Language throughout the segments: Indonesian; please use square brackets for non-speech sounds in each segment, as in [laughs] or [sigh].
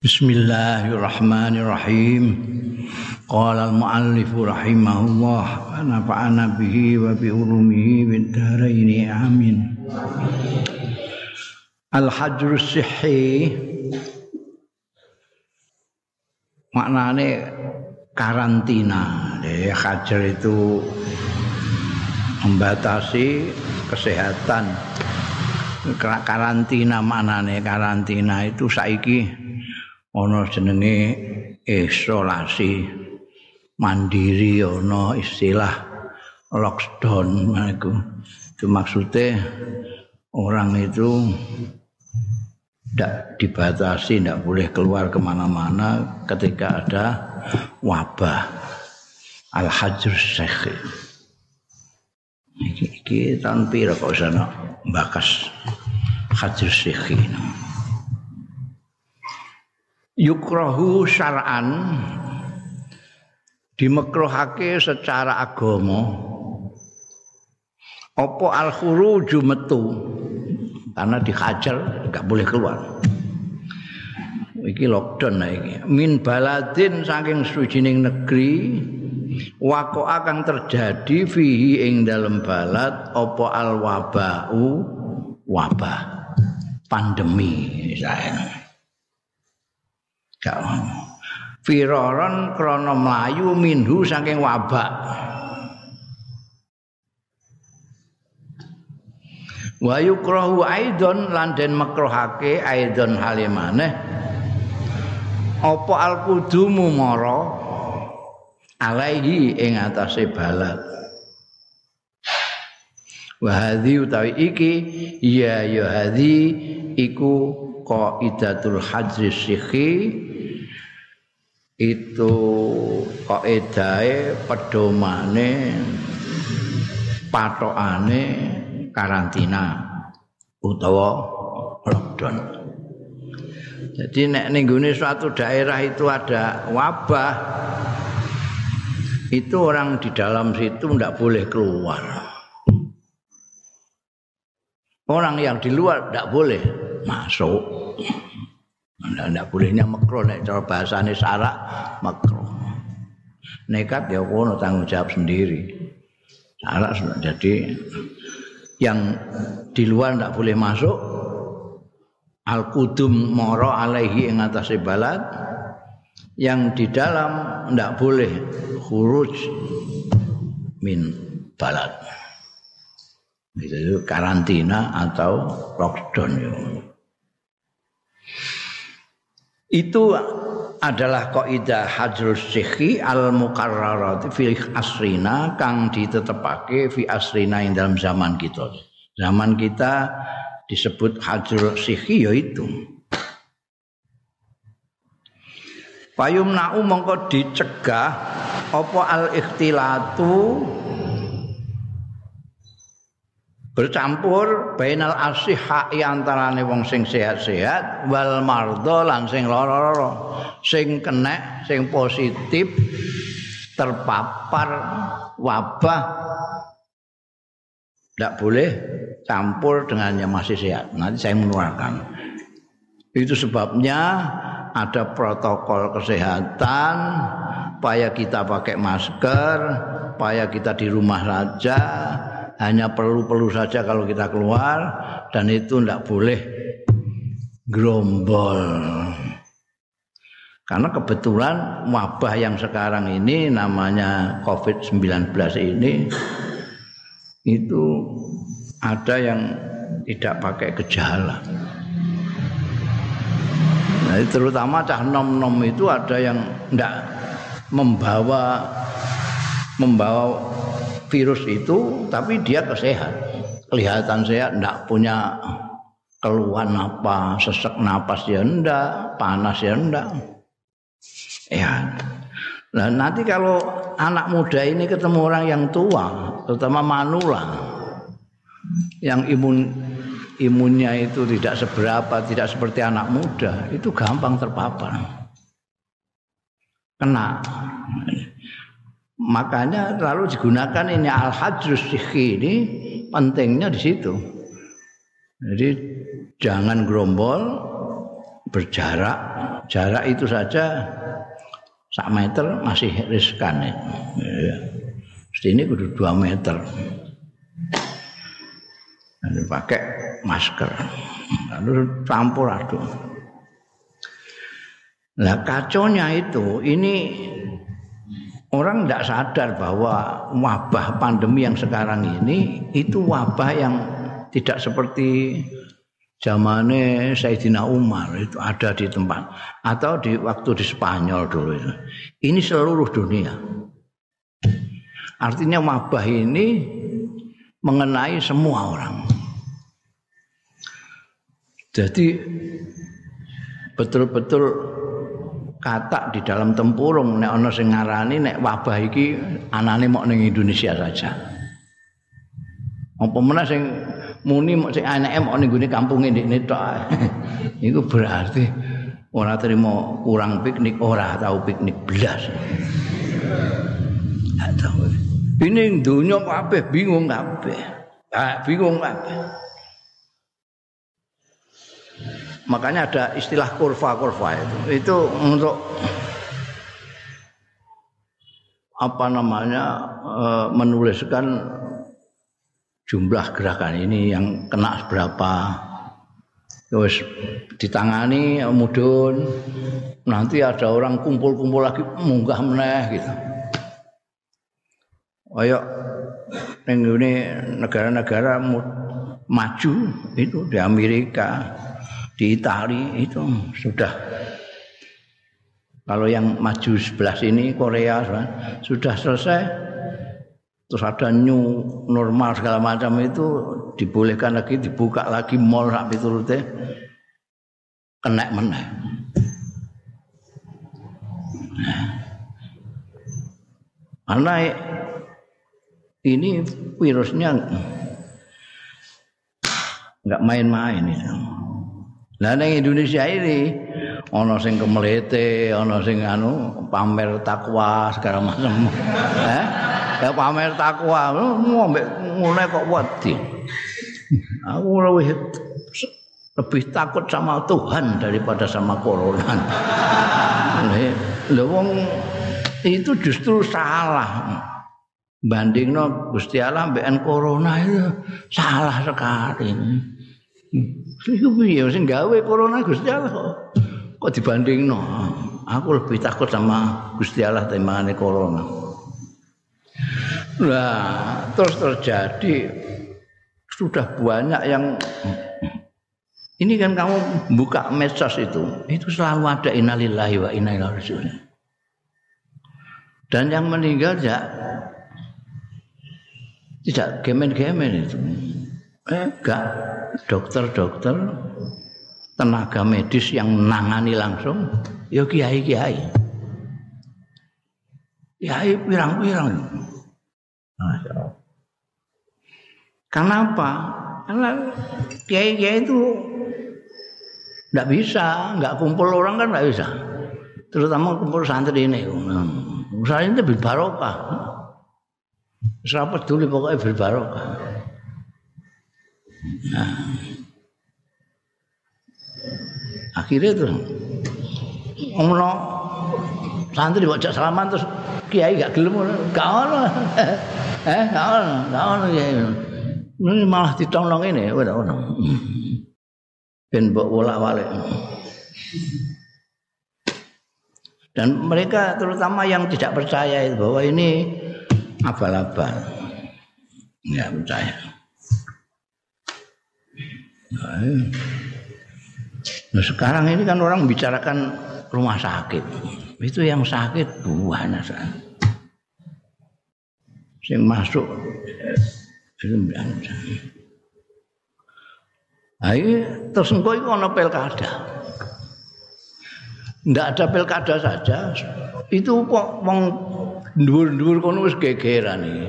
Bismillahirrahmanirrahim. Qala al-muallif rahimahullah wa nafa'ana bihi wa bi ulumihi bid dharain amin. Al-hajr sihhi maknane karantina. Jadi hajar itu membatasi kesehatan. Karantina maknane karantina itu saiki ana jenenge isolasi. Mandiri ana istilah lockdown iku. Itu maksudnya orang itu tidak dibatasi, tidak boleh keluar kemana-mana ketika ada wabah. Al-hajr syekh tahun pira kok sana bakas hajr syekh yukrahu syar'an dimekruhake secara agama. Apa al khuruju metu? Karena dihajar enggak boleh keluar. Iki lockdown nah iki. Min baladin saking sujining negeri wako akan terjadi fihi ing dalam balad apa al wabau wabah. Pandemi misalnya gak firaron krana mlayu minhu saking wabak. Wa yukrahu aidon lan den makruhake aidon halimane apa al kudumu mara alaihi ing atase balat. Wa hadhi utawi iki ya ya hadhi iku qaidatul hajri sikhi itu kaedahe pedomane patokane karantina utawa lockdown. Jadi nek ning suatu daerah itu ada wabah itu orang di dalam situ tidak boleh keluar. Orang yang di luar tidak boleh masuk. Anda tidak bolehnya makro nek cara bahasane sarak makro. Nekat ya kono tanggung jawab sendiri. Sarak jadi yang di luar tidak boleh masuk al kudum moro alaihi ing atase balad yang di dalam tidak boleh khuruj min balad itu karantina atau lockdown ya. Itu adalah kaidah hajrus syikhi al mukarrarat fi asrina kang ditetepake fi asrina ing dalam zaman kita. Zaman kita disebut hajrul syikhi yaitu Payumna'u mongko dicegah apa al ikhtilatu bercampur bainal asihha antarane wong sing sehat-sehat wal mardo lan sing lara-lara sing kena sing positif terpapar wabah. Tidak boleh campur dengan yang masih sehat. Nanti saya menularkan itu sebabnya ada protokol kesehatan supaya kita pakai masker supaya kita di rumah saja hanya perlu-perlu saja kalau kita keluar dan itu tidak boleh gerombol. Karena kebetulan wabah yang sekarang ini namanya COVID-19 ini itu ada yang tidak pakai gejala. Nah, terutama cah nom-nom itu ada yang tidak membawa membawa virus itu tapi dia kesehat. Kelihatan sehat tidak punya keluhan apa sesek napas ya ndak panas ya ndak. Ya. Nah nanti kalau anak muda ini ketemu orang yang tua terutama manula yang imun imunnya itu tidak seberapa tidak seperti anak muda itu gampang terpapar. Kena Makanya lalu digunakan ini al-hajrus sikhi ini pentingnya di situ. Jadi jangan gerombol, berjarak. Jarak itu saja sak meter masih riskan ya. ini kudu dua meter. Lalu pakai masker. Lalu campur aduk. Nah kaconya itu ini orang tidak sadar bahwa wabah pandemi yang sekarang ini itu wabah yang tidak seperti zamannya Sayyidina Umar itu ada di tempat atau di waktu di Spanyol dulu itu. Ini seluruh dunia. Artinya wabah ini mengenai semua orang. Jadi betul-betul kata di dalam tempurung nek ana sing ngarani nek wabah iki anane mok ning Indonesia saja. Apa meneh sing muni mok sing anake mok ning gone kampunge ndekne tok. [laughs] Iku berarti ora terima kurang piknik, ora tahu piknik. Tahu. Ini dunia kabeh bingung kabeh. Ah, bingung kabeh. Makanya ada istilah kurva-kurva itu. Itu untuk apa namanya e, menuliskan jumlah gerakan ini yang kena berapa. Terus ditangani mudun nanti ada orang kumpul-kumpul lagi munggah meneh gitu. Ayo ini negara-negara maju itu di Amerika di Itali itu sudah. Kalau yang maju sebelah sini Korea sudah. Selesai. Terus ada new normal segala macam itu dibolehkan lagi dibuka lagi mall sampai turutnya kena mana nah. karena ini virusnya nggak main-main itu. Lah ning Indonesia ini ana sing kemelete, ana sing anu pamer takwa segala macam. [laughs] eh? Ya pamer takwa, ngombe ngene kok wedi. Aku lebih lebih takut sama Tuhan daripada sama corona. Lha wong itu justru salah. Bandingno Gusti Allah mbek corona itu salah sekali. Iku piye sing gawe corona Gusti Allah kok. Dibandingno? Aku lebih takut sama Gusti Allah timbangane corona. Nah, terus terjadi sudah banyak yang ini kan kamu buka medsos itu, itu selalu ada innalillahi wa inna ilaihi. Dan yang meninggal ya tidak gemen-gemen itu. Enggak dokter-dokter tenaga medis yang nangani langsung ya kiai-kiai kiai pirang-pirang Kenapa? Karena kiai-kiai itu tidak bisa, nggak kumpul orang kan nggak bisa. Terutama kumpul santri ini. Usaha ini berbarokah. Serapet dulu pokoknya berbarokah. Nah. Akhirnya tuh ngomong santri baca salaman terus kiai gak gelem gak ono. [laughs] eh gak ono, gak ono kiai. Ini malah ditolong ini, udah ono. Ben mbok wolak-walik. Dan mereka terutama yang tidak percaya bahwa ini abal-abal. Enggak percaya. Nah, sekarang ini kan orang membicarakan rumah sakit. Itu yang sakit buahnya saya. Sing masuk Ayo terus engkau itu ada pilkada. Tidak ada pilkada saja. Itu kok mau dur-dur kono wis gegeran iki.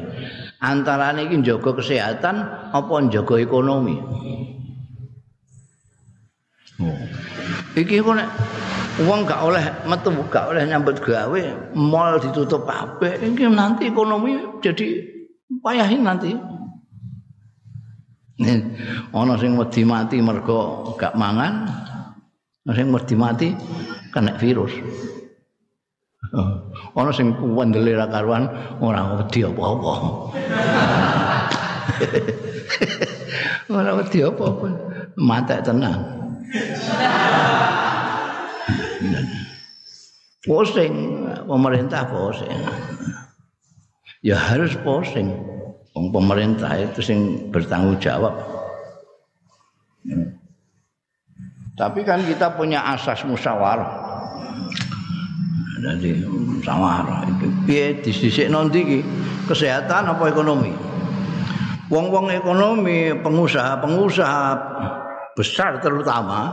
Antarane iki njaga kesehatan apa njaga ekonomi. Iki kok nek wong gak oleh metu gak oleh nyambut gawe, mall ditutup kabeh, iki nanti ekonomi jadi payahin nanti. Ana sing wedi mati mergo gak mangan, Sing mesti mati kena virus. Ana sing kuwendele ra karuan ora wedi apa-apa. [laughs] Ora wedi apa-apa. Mate tenang. Pusing pemerintah pusing. Ya harus pusing. Wong pemerintah itu sing bertanggung jawab. Tapi kan kita punya asas musyawarah. Jadi musyawarah itu piye disisikno nanti kesehatan apa ekonomi? Wong-wong ekonomi, pengusaha-pengusaha besar terutama,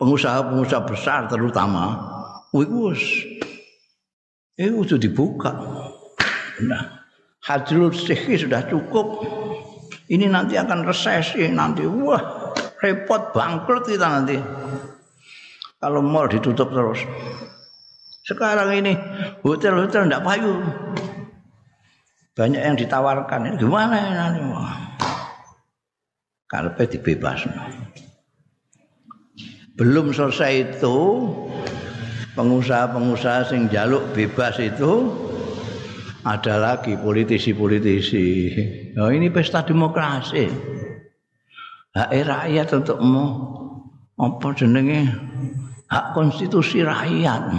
pengusaha-pengusaha besar terutama, wis iku sudah dibuka. Nah, hajrul sihi sudah cukup. Ini nanti akan resesi nanti. Wah, repot bangkrut kita nanti. Kalau mall ditutup terus. Sekarang ini hotel-hotel tidak payu. Banyak yang ditawarkan. Ini gimana ya nanti? Karpet dibebas. Belum selesai itu pengusaha-pengusaha sing jaluk bebas itu ada lagi politisi-politisi. Oh, ini pesta demokrasi. Hak rakyat untuk mau apa jenenge hak konstitusi rakyat.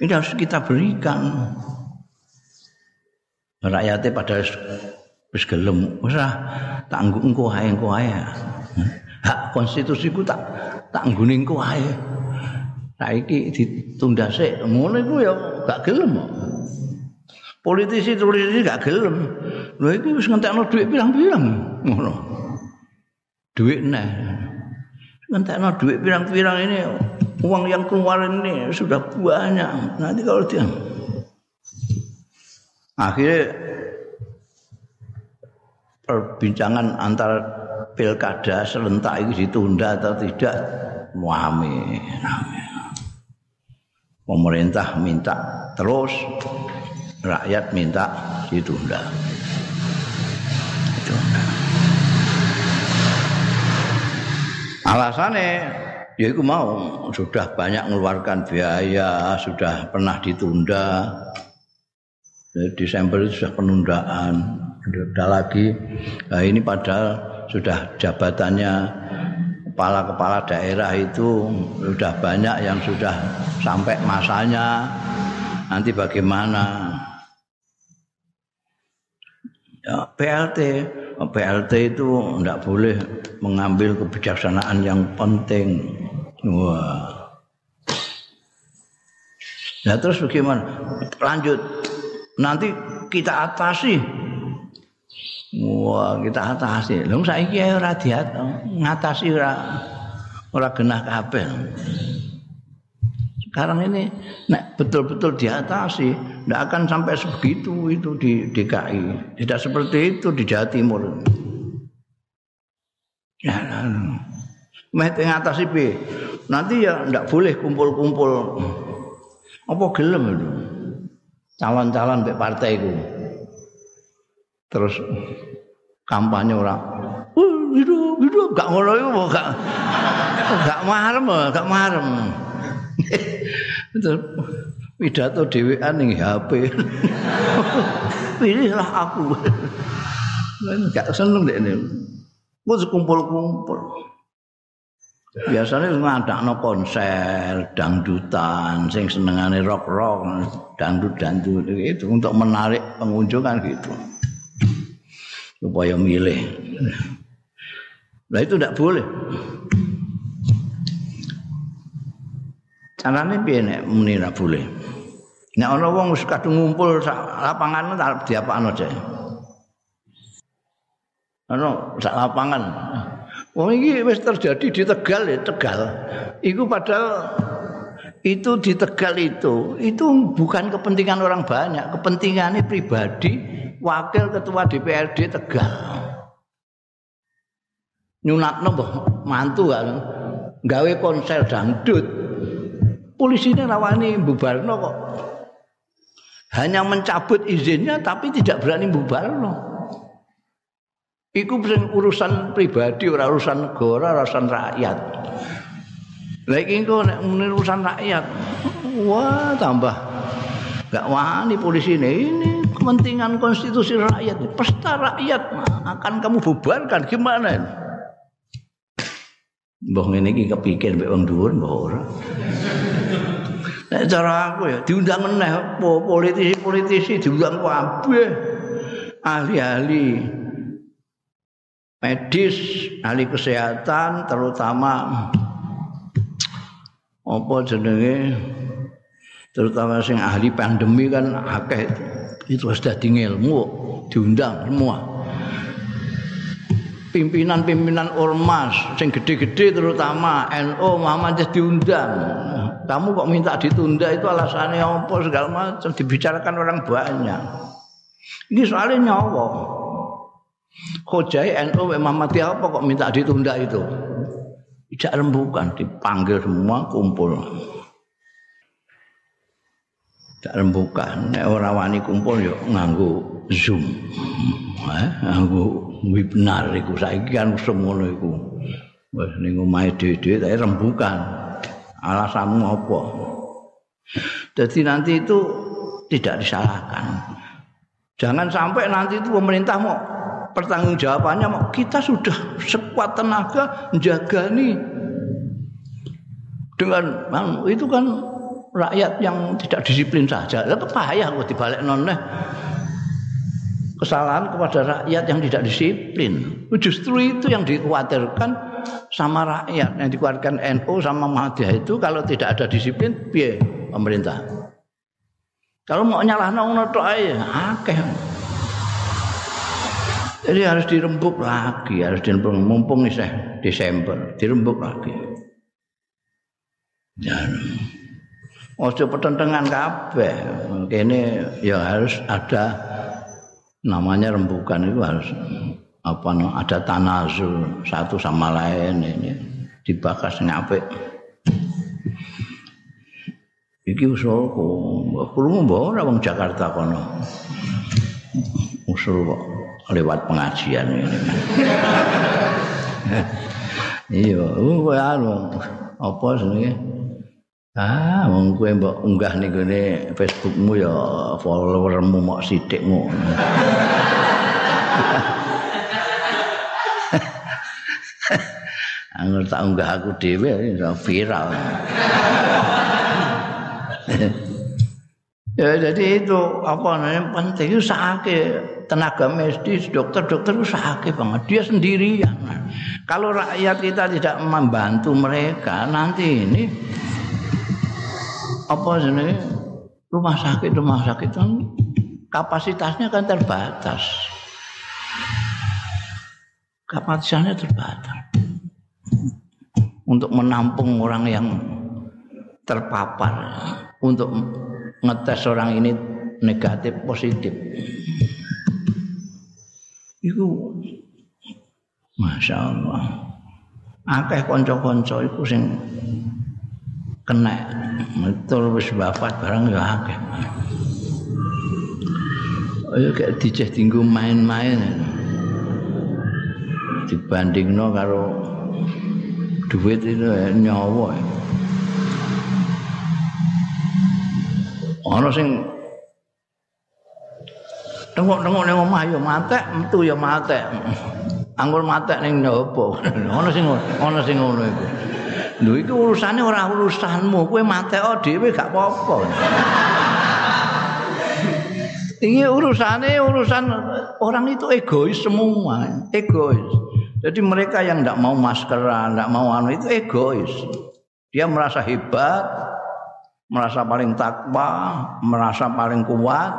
Ini harus kita berikan. Rakyatnya pada wis gelem, wis tanggung engko ae engko ae. Hak konstitusiku tak tak nggone engko ae. Saiki ditunda sik, ngono iku ya gak gelem. politisi politisi gak gelem lho iki wis ngentekno dhuwit pirang-pirang ngono dhuwit neh ngentekno dhuwit pirang-pirang ini uang yang keluar ini sudah banyak nanti kalau dia akhirnya perbincangan antara pilkada serentak itu ditunda atau tidak muami pemerintah minta terus rakyat minta ditunda. Alasannya ya itu mau sudah banyak mengeluarkan biaya, sudah pernah ditunda. Desember itu sudah penundaan. Sudah lagi. Nah ini padahal sudah jabatannya kepala-kepala daerah itu sudah banyak yang sudah sampai masanya. Nanti bagaimana? Ya, PLT PLT itu tidak boleh mengambil kebijaksanaan yang penting. Wah. Nah terus bagaimana? Lanjut. Nanti kita atasi wah kita atasi. Lho saiki ora ngatasi ora ora genah kabeh. Sekarang ini nek betul-betul diatasi tidak akan sampai sebegitu itu di DKI tidak seperti itu di Jawa Timur. Ya meh ngatasi B nanti ya tidak boleh kumpul-kumpul. Apa gelem itu? Calon-calon partai itu terus kampanye orang hidup hidup gak ngono itu gak [laughs] gak marem gak marem [laughs] pidato dhewean ning HP. [laughs] Pilihlah aku. Enggak seneng dek ini. Mau kumpul-kumpul. Biasanya ngadakno konser, dangdutan, sing senengane rock-rock, dangdut-dangdut itu untuk menarik pengunjung kan gitu. Supaya milih. Nah itu tidak boleh. Carane piye nek muni ra boleh? Nek ana wong wis kadung ngumpul sak lapangan tak diapakno aja. Ana sak lapangan. Wong iki wis terjadi di Tegal ya, Tegal. Iku padahal itu di Tegal itu itu bukan kepentingan orang banyak, kepentingannya pribadi wakil ketua DPRD Tegal. Nyunatno mbah mantu kan gawe konser dangdut. Polisi ini rawani bubarno kok. Hanya mencabut izinnya tapi tidak berani bubarno Iku urusan pribadi, ora urusan negara, urusan rakyat. Lagi engko nek urusan rakyat, wah tambah. Gak wani polisi ini, ini kepentingan konstitusi rakyat, pesta rakyat akan kamu bubarkan gimana? Mbah ngene iki kepikir mbek wong dhuwur mbah ora. Nek cara aku ya diundang meneh politisi-politisi diundang kabeh. Ahli-ahli medis, ahli kesehatan terutama apa jenenge terutama sing ahli pandemi kan akeh itu sudah dadi ilmu diundang semua pimpinan-pimpinan ormas sing gede-gede terutama NU Muhammadiyah diundang. Kamu kok minta ditunda itu alasannya apa segala macam dibicarakan orang banyak. Ini soalnya nyawa. Khojai NU Muhammadiyah apa kok minta ditunda itu? Tidak rembukan, dipanggil semua kumpul. Tidak rembukan, nek ora wani kumpul yo nganggo Zoom. Eh, nganggo webinar iku saiki kan semono iku. Wes ning omahe dhewe tapi rembukan. Alasanmu apa? Jadi nanti itu tidak disalahkan. Jangan sampai nanti itu pemerintah mau pertanggung jawabannya mau kita sudah sekuat tenaga menjaga nih dengan itu kan rakyat yang tidak disiplin saja. Itu payah kok dibalik noneh kesalahan kepada rakyat yang tidak disiplin. Justru itu yang dikhawatirkan sama rakyat yang dikeluarkan NU sama Muhammadiyah itu kalau tidak ada disiplin biar pemerintah. Kalau mau nyalah ngono tok ae akeh. Jadi harus dirembuk lagi, harus dirembuk mumpung isih Desember, dirembuk lagi. Ya. Ojo pertentangan kabeh. Kene ya harus ada namanya rembukan itu harus apa ada tanazul satu sama lain ini dibahas ngape iki usulku krungu mbok ora wong Jakarta kono. Usul kok lewat pengajian ini. [laughs] Iya kowe anu apa jenenge Ah, wong kowe mbok unggah ning gone Facebookmu ya followermu mok sithik ngono. Angger tak unggah aku dhewe ya viral. ya jadi itu apa namanya penting itu tenaga medis dokter-dokter itu sakit banget dia sendirian kalau rakyat kita tidak membantu mereka nanti ini apa jenenge? Rumah sakit rumah sakit kan kapasitasnya kan terbatas. Kapasitasnya terbatas. Untuk menampung orang yang terpapar untuk ngetes orang ini negatif positif. Itu masya Allah. Akeh konco-konco itu sing kena. Metul wis wafat barang ya akeh. Ayo kayak diceh tinggu main-main. Dibandingno karo duit itu ya, nyawa ana sing tengok-tengok ning omah ya matek metu ya matek. Anggur matek ning nyoba ana [laughs] sing ana sing ngono iku Lho itu urusannya orang urusanmu, kowe mateo dhewe gak apa-apa. Ini urusannya urusan orang itu egois semua, egois. Jadi mereka yang tidak mau maskeran, tidak mau anu itu egois. Dia merasa hebat, merasa paling takwa, merasa paling kuat,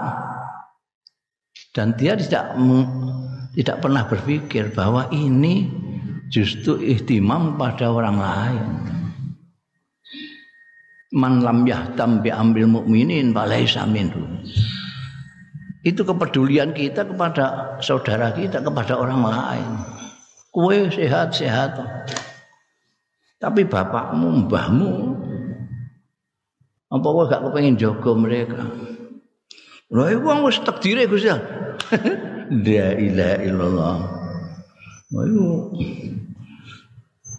dan dia tidak tidak pernah berpikir bahwa ini justru ihtimam pada orang lain. Man lam yahtam bi ambil mukminin falaisa minhu. Itu kepedulian kita kepada saudara kita, kepada orang lain. Kue sehat-sehat. Tapi bapakmu, mbahmu, apa kau gak kepengen jogo mereka? Itu kan wis takdire Gus ya. [laughs] La ilaha illallah. Ayo.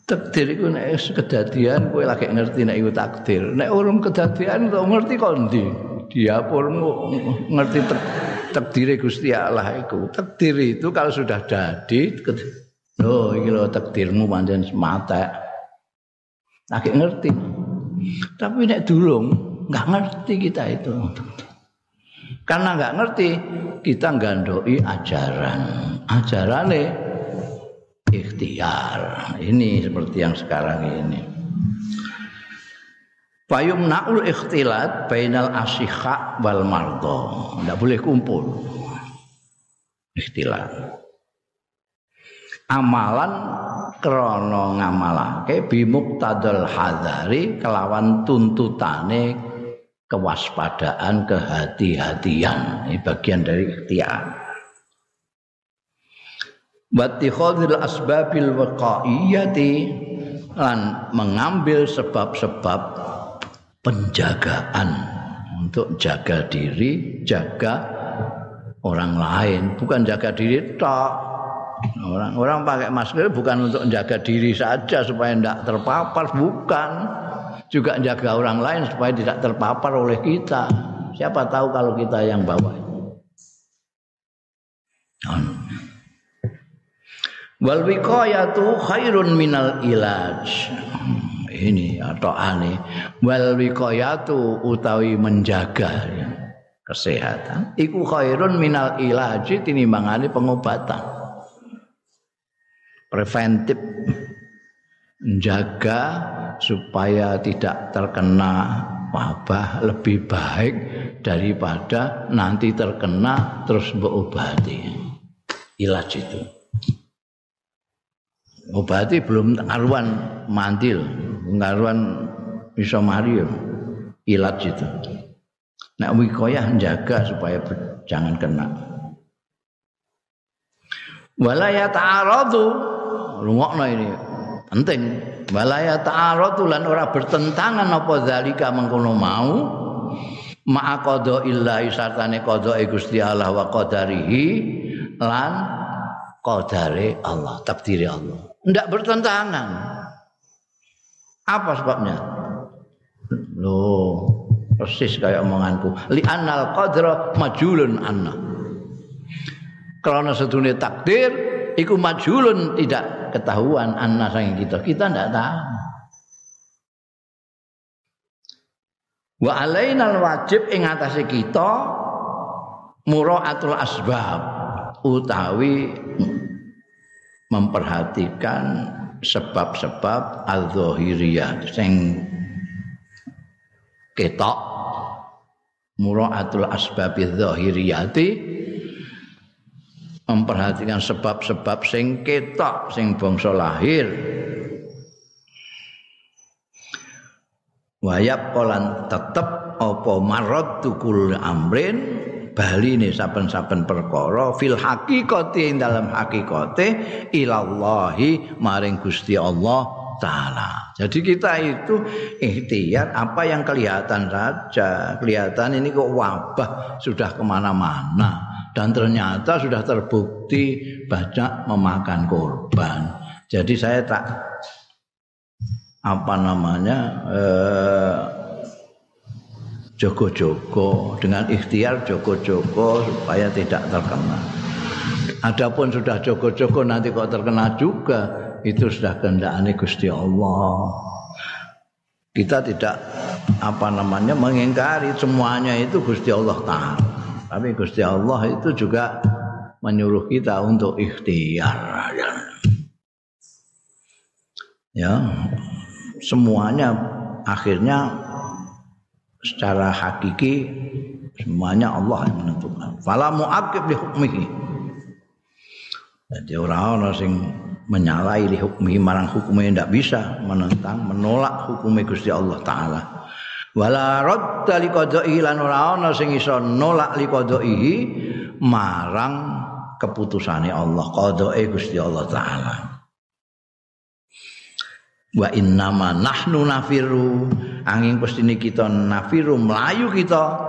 takdir iku nek kedadian kowe lagi ngerti nek iku takdir nek urung kedadian kok ngerti kok dia pun ngerti takdir Gusti Allah itu. Takdir itu kalau sudah jadi, oh iki lho takdirmu pancen semata. Lagi ngerti. Tapi nek dulung nggak ngerti kita itu. Karena nggak ngerti, kita gandoi ajaran. Ajarannya ikhtiar. Ini seperti yang sekarang ini. Fayum naul ikhtilat bainal asyikha wal mardo. Tidak boleh kumpul. Ikhtilat. Amalan krono ngamalake bimuktadal hadari kelawan tuntutane kewaspadaan kehati-hatian ini bagian dari ikhtiar Wattikhadil asbabil waqaiyati lan mengambil sebab-sebab penjagaan untuk jaga diri, jaga orang lain, bukan jaga diri tok. Orang orang pakai masker bukan untuk menjaga diri saja supaya tidak terpapar, bukan. Juga jaga orang lain supaya tidak terpapar oleh kita. Siapa tahu kalau kita yang bawa. Wal wiqayatu khairun minal ilaj. Ini atau aneh. Wal wiqayatu utawi menjaga kesehatan. Iku khairun minal ilaji tinimbangane pengobatan. Preventif. Menjaga supaya tidak terkena wabah lebih baik daripada nanti terkena terus berobati ilaj itu obati belum karuan mantil ngaruan bisa mari ilat itu. Nak wikoyah jaga supaya jangan kena. Walaya ta'aradu rungokno ini penting. Walaya ta'aradu lan ora bertentangan apa zalika mengkono mau ma'a qada illahi sartane qada Gusti Allah wa qadarihi lan qadare Allah, takdiri Allah. Tidak bertentangan. Apa sebabnya? Loh, persis kayak omonganku. Li annal qadra majulun anna. Karena sedunia takdir iku majulun tidak ketahuan anna sang kita. Kita tidak tahu. Wa alainal wajib ing atase kita muraatul asbab utawi memperhatikan sebab-sebab al-zahiriyah sing ketok muraatul asbabi zahiriyati memperhatikan sebab-sebab sing ketok sing bangsa lahir. Wayap kolan tetep apa marot tukul amrin bali ne saben-saben perkara fil haqiqati ing dalam hakikate ilallahi maring Gusti Allah taala. Jadi kita itu ikhtiar apa yang kelihatan saja. Kelihatan ini kok wabah sudah ke mana-mana dan ternyata sudah terbukti banyak memakan korban. Jadi saya tak apa namanya eh, jogo-jogo dengan ikhtiar jogo-jogo supaya tidak terkena. Adapun sudah jogo-jogo nanti kok terkena juga itu sudah kehendakane Gusti Allah. Kita tidak apa namanya mengingkari semuanya itu Gusti Allah tahu. Tapi Gusti Allah itu juga menyuruh kita untuk ikhtiar. Ya, semuanya akhirnya secara hakiki semuanya Allah yang menentukan. Fala muakib li hukmihi. Jadi orang orang sing menyalahi li hukmihi marang hukumnya tidak bisa menentang, menolak hukumnya Gusti Allah taala. Wala radda li qada'ihi lan ora ana sing iso nolak li qada'ihi marang keputusane Allah, qada'i Gusti Allah taala. Wa innama nahnu nafiru angin pestine kita nafiru melayu kita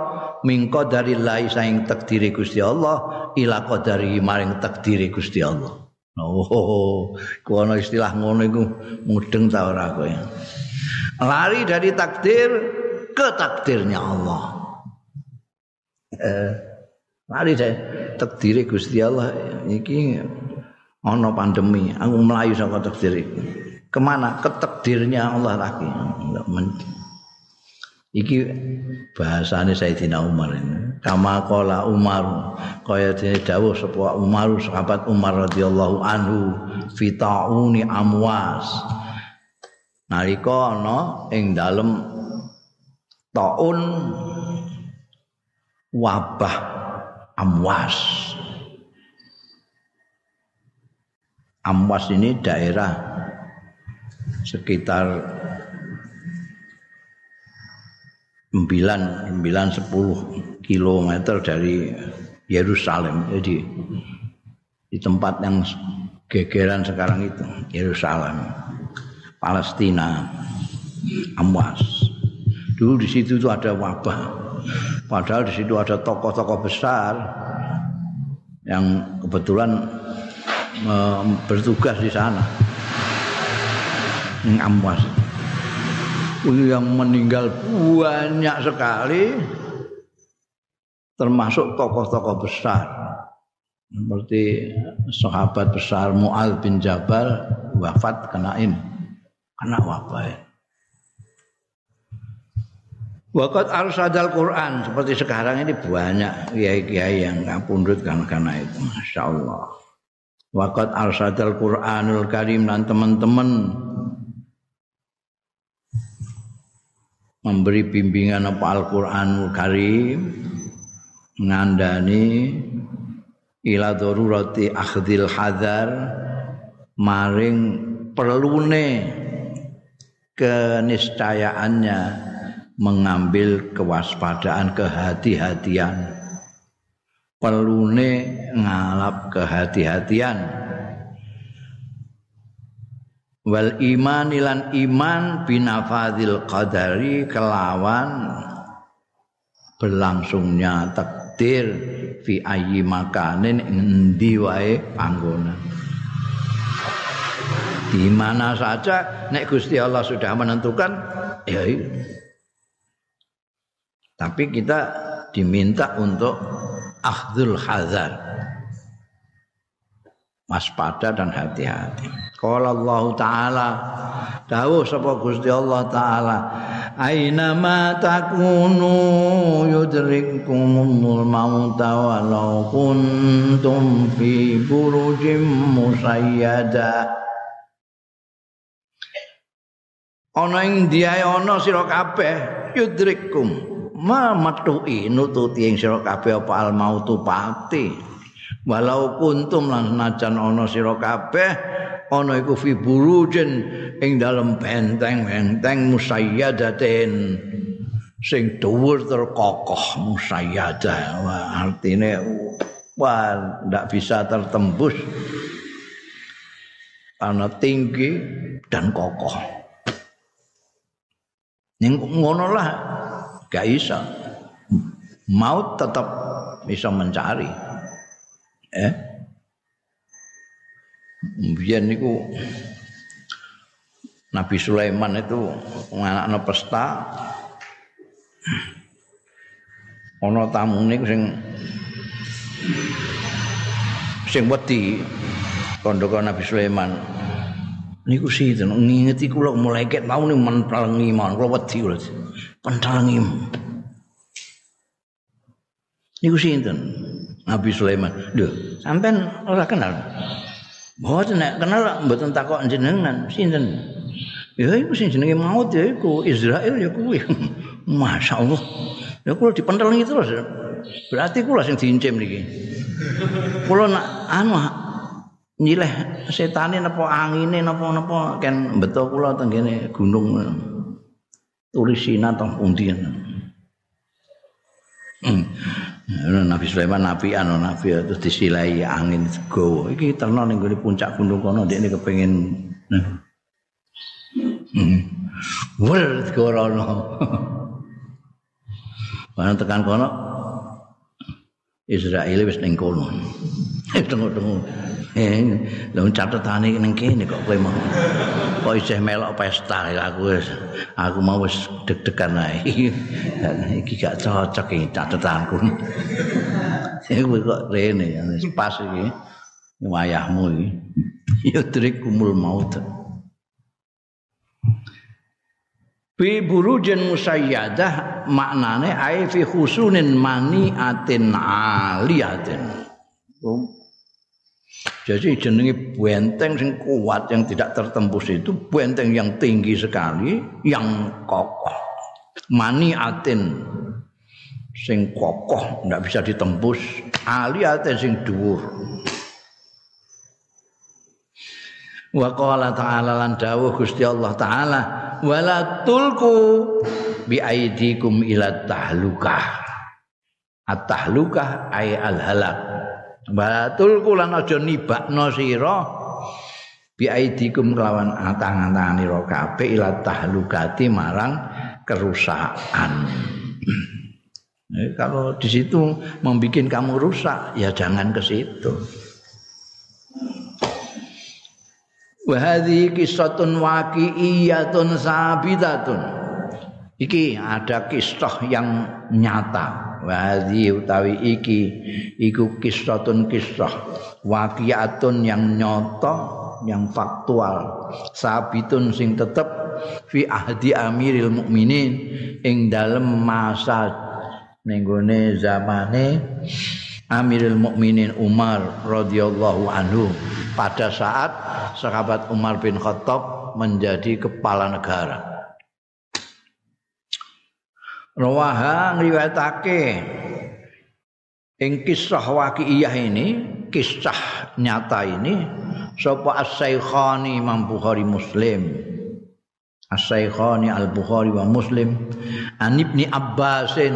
min qadarillahi saing takdiri Gusti Allah ila qadari maring takdiri Gusti Allah Oh, kono istilah ngono iku mudeng ta ora kowe. Lari dari takdir ke takdirnya Allah. Eh, lari dari takdir Gusti Allah iki ana pandemi, aku melayu saka takdir iku. Kemana? Ke takdirnya Allah lagi. Iki bahasane Sayyidina Umar ini. Kama qala Umar kaya dene dawuh sapa Umar sahabat Umar radhiyallahu anhu fi tauni amwas. Nalika ana ing dalem taun wabah amwas. Amwas ini daerah sekitar 9 9 10 kilometer dari Yerusalem. Jadi di tempat yang gegeran sekarang itu Yerusalem, Palestina, Amwas. Dulu di situ itu ada wabah. Padahal di situ ada tokoh-tokoh besar yang kebetulan bertugas di sana. Amwas. Yang meninggal banyak sekali termasuk tokoh-tokoh besar. Seperti sahabat besar Mu'al bin Jabal wafat kena ini kena wabah Wakat arsadal Quran seperti sekarang ini banyak kiai-kiai yang ngapundut karena karena itu, masya Allah. Wakat arsadal Quranul Karim dan teman-teman memberi bimbingan apa Al-Qur'anul Karim ngandani ila darurati akhdil hadar maring perlune keniscayaannya mengambil kewaspadaan kehati-hatian. Perlune ngalap kehati-hatian wal iman ilan iman binafadil qadari kelawan berlangsungnya takdir fi ayyi makanin endi wae panggonan. Di mana saja nek Gusti Allah sudah menentukan ya tapi kita diminta untuk akhdul hazar waspada dan hati-hati. Qala Allah taala dawuh sapa Gusti Allah taala aina ma takunu yudrikumul mauta walau kuntum fi burujim musayyada ana ing diae ana sira kabeh yudrikum ma metuki nututi ing sira kabeh apa al mautu pati walau kuntum lan senajan ana sira kabeh ana iku fi burujin ing dalem benteng-benteng musayyadatin. Sing dhuwur terkokoh musayyadah. Wah artine wah ndak bisa tertembus. Karena tinggi dan kokoh. Yang ngono lah gak bisa maut tetap bisa mencari eh? Biyen niku Nabi Sulaiman itu anak pesta. Ana tamune sing sing wedi kandha Nabi Sulaiman. Niku sinten ngingeti kula malaikat mau ning mentelengi mawon kula wedi kula pentelengi niku sinten Nabi Sulaiman. Lho, sampean ora kenal. Mboten nek kenal mboten takok jenengan, sinten? Ya iku sing jenenge maut ya iku Israel ya kuwi. [laughs] Masyaallah. Ya kula dipentelengi terus. Berarti kula sing diincim niki. Kula nak anu nyileh setane napa angine napa-napa kan beto kula teng gunung Turisina teng pundi. Hmm. Nabi Sulaiman nabi anu nabi terus disilai angin segowo. Iki terno ning puncak gunung kono ndekne kepengin Hmm. Wul gorono. [laughs] Barang tekan kono Israel wis ning kono. [laughs] Tengok-tengok. Eh, lha catetane ning kene kok kowe mau. Kok isih melok pesta aku wis aku mau wis deg-degan ae. [laughs] iki gak cocok iki catetanku. [laughs] Iku kok rene wis pas iki. Wayahmu iki. [laughs] Ya kumul maut. Fi burujin musayyadah maknane ai fi khusunin maniatin aliyatin. Jadi jenenge benteng sing kuat yang tidak tertembus itu benteng yang tinggi sekali, yang kokoh. Maniatin sing kokoh tidak bisa ditembus, aliatin sing dhuwur. Wa qala ta'ala lan dawuh Gusti Allah taala wala tulku bi aidikum ila tahlukah. At-tahlukah ay al-halak. Batul kulan aja nibakno sira bi aidikum kelawan tangan-tangan kabeh ila tahlukati marang kerusakan. [clears throat] Eh, kalau di situ membuat kamu rusak, ya jangan ke situ. Wahadi kisatun waqi'iyatun sabitatun. Iki ada kisah yang nyata. Wahdi utawi iki iku kisratun kisrah waqiatun yang nyoto yang faktual sabitun sing tetep fi ahdi amiril mukminin ing dalem masa nenggone zamane Amirul Mukminin Umar radhiyallahu anhu pada saat sahabat Umar bin Khattab menjadi kepala negara. Rawaha ngriwayatake. Ing kisah waqi'iyah ini, kisah nyata ini sapa As-Saikhani Imam Bukhari Muslim. As-Saikhani Al-Bukhari wa Muslim. An Ibni Abbasin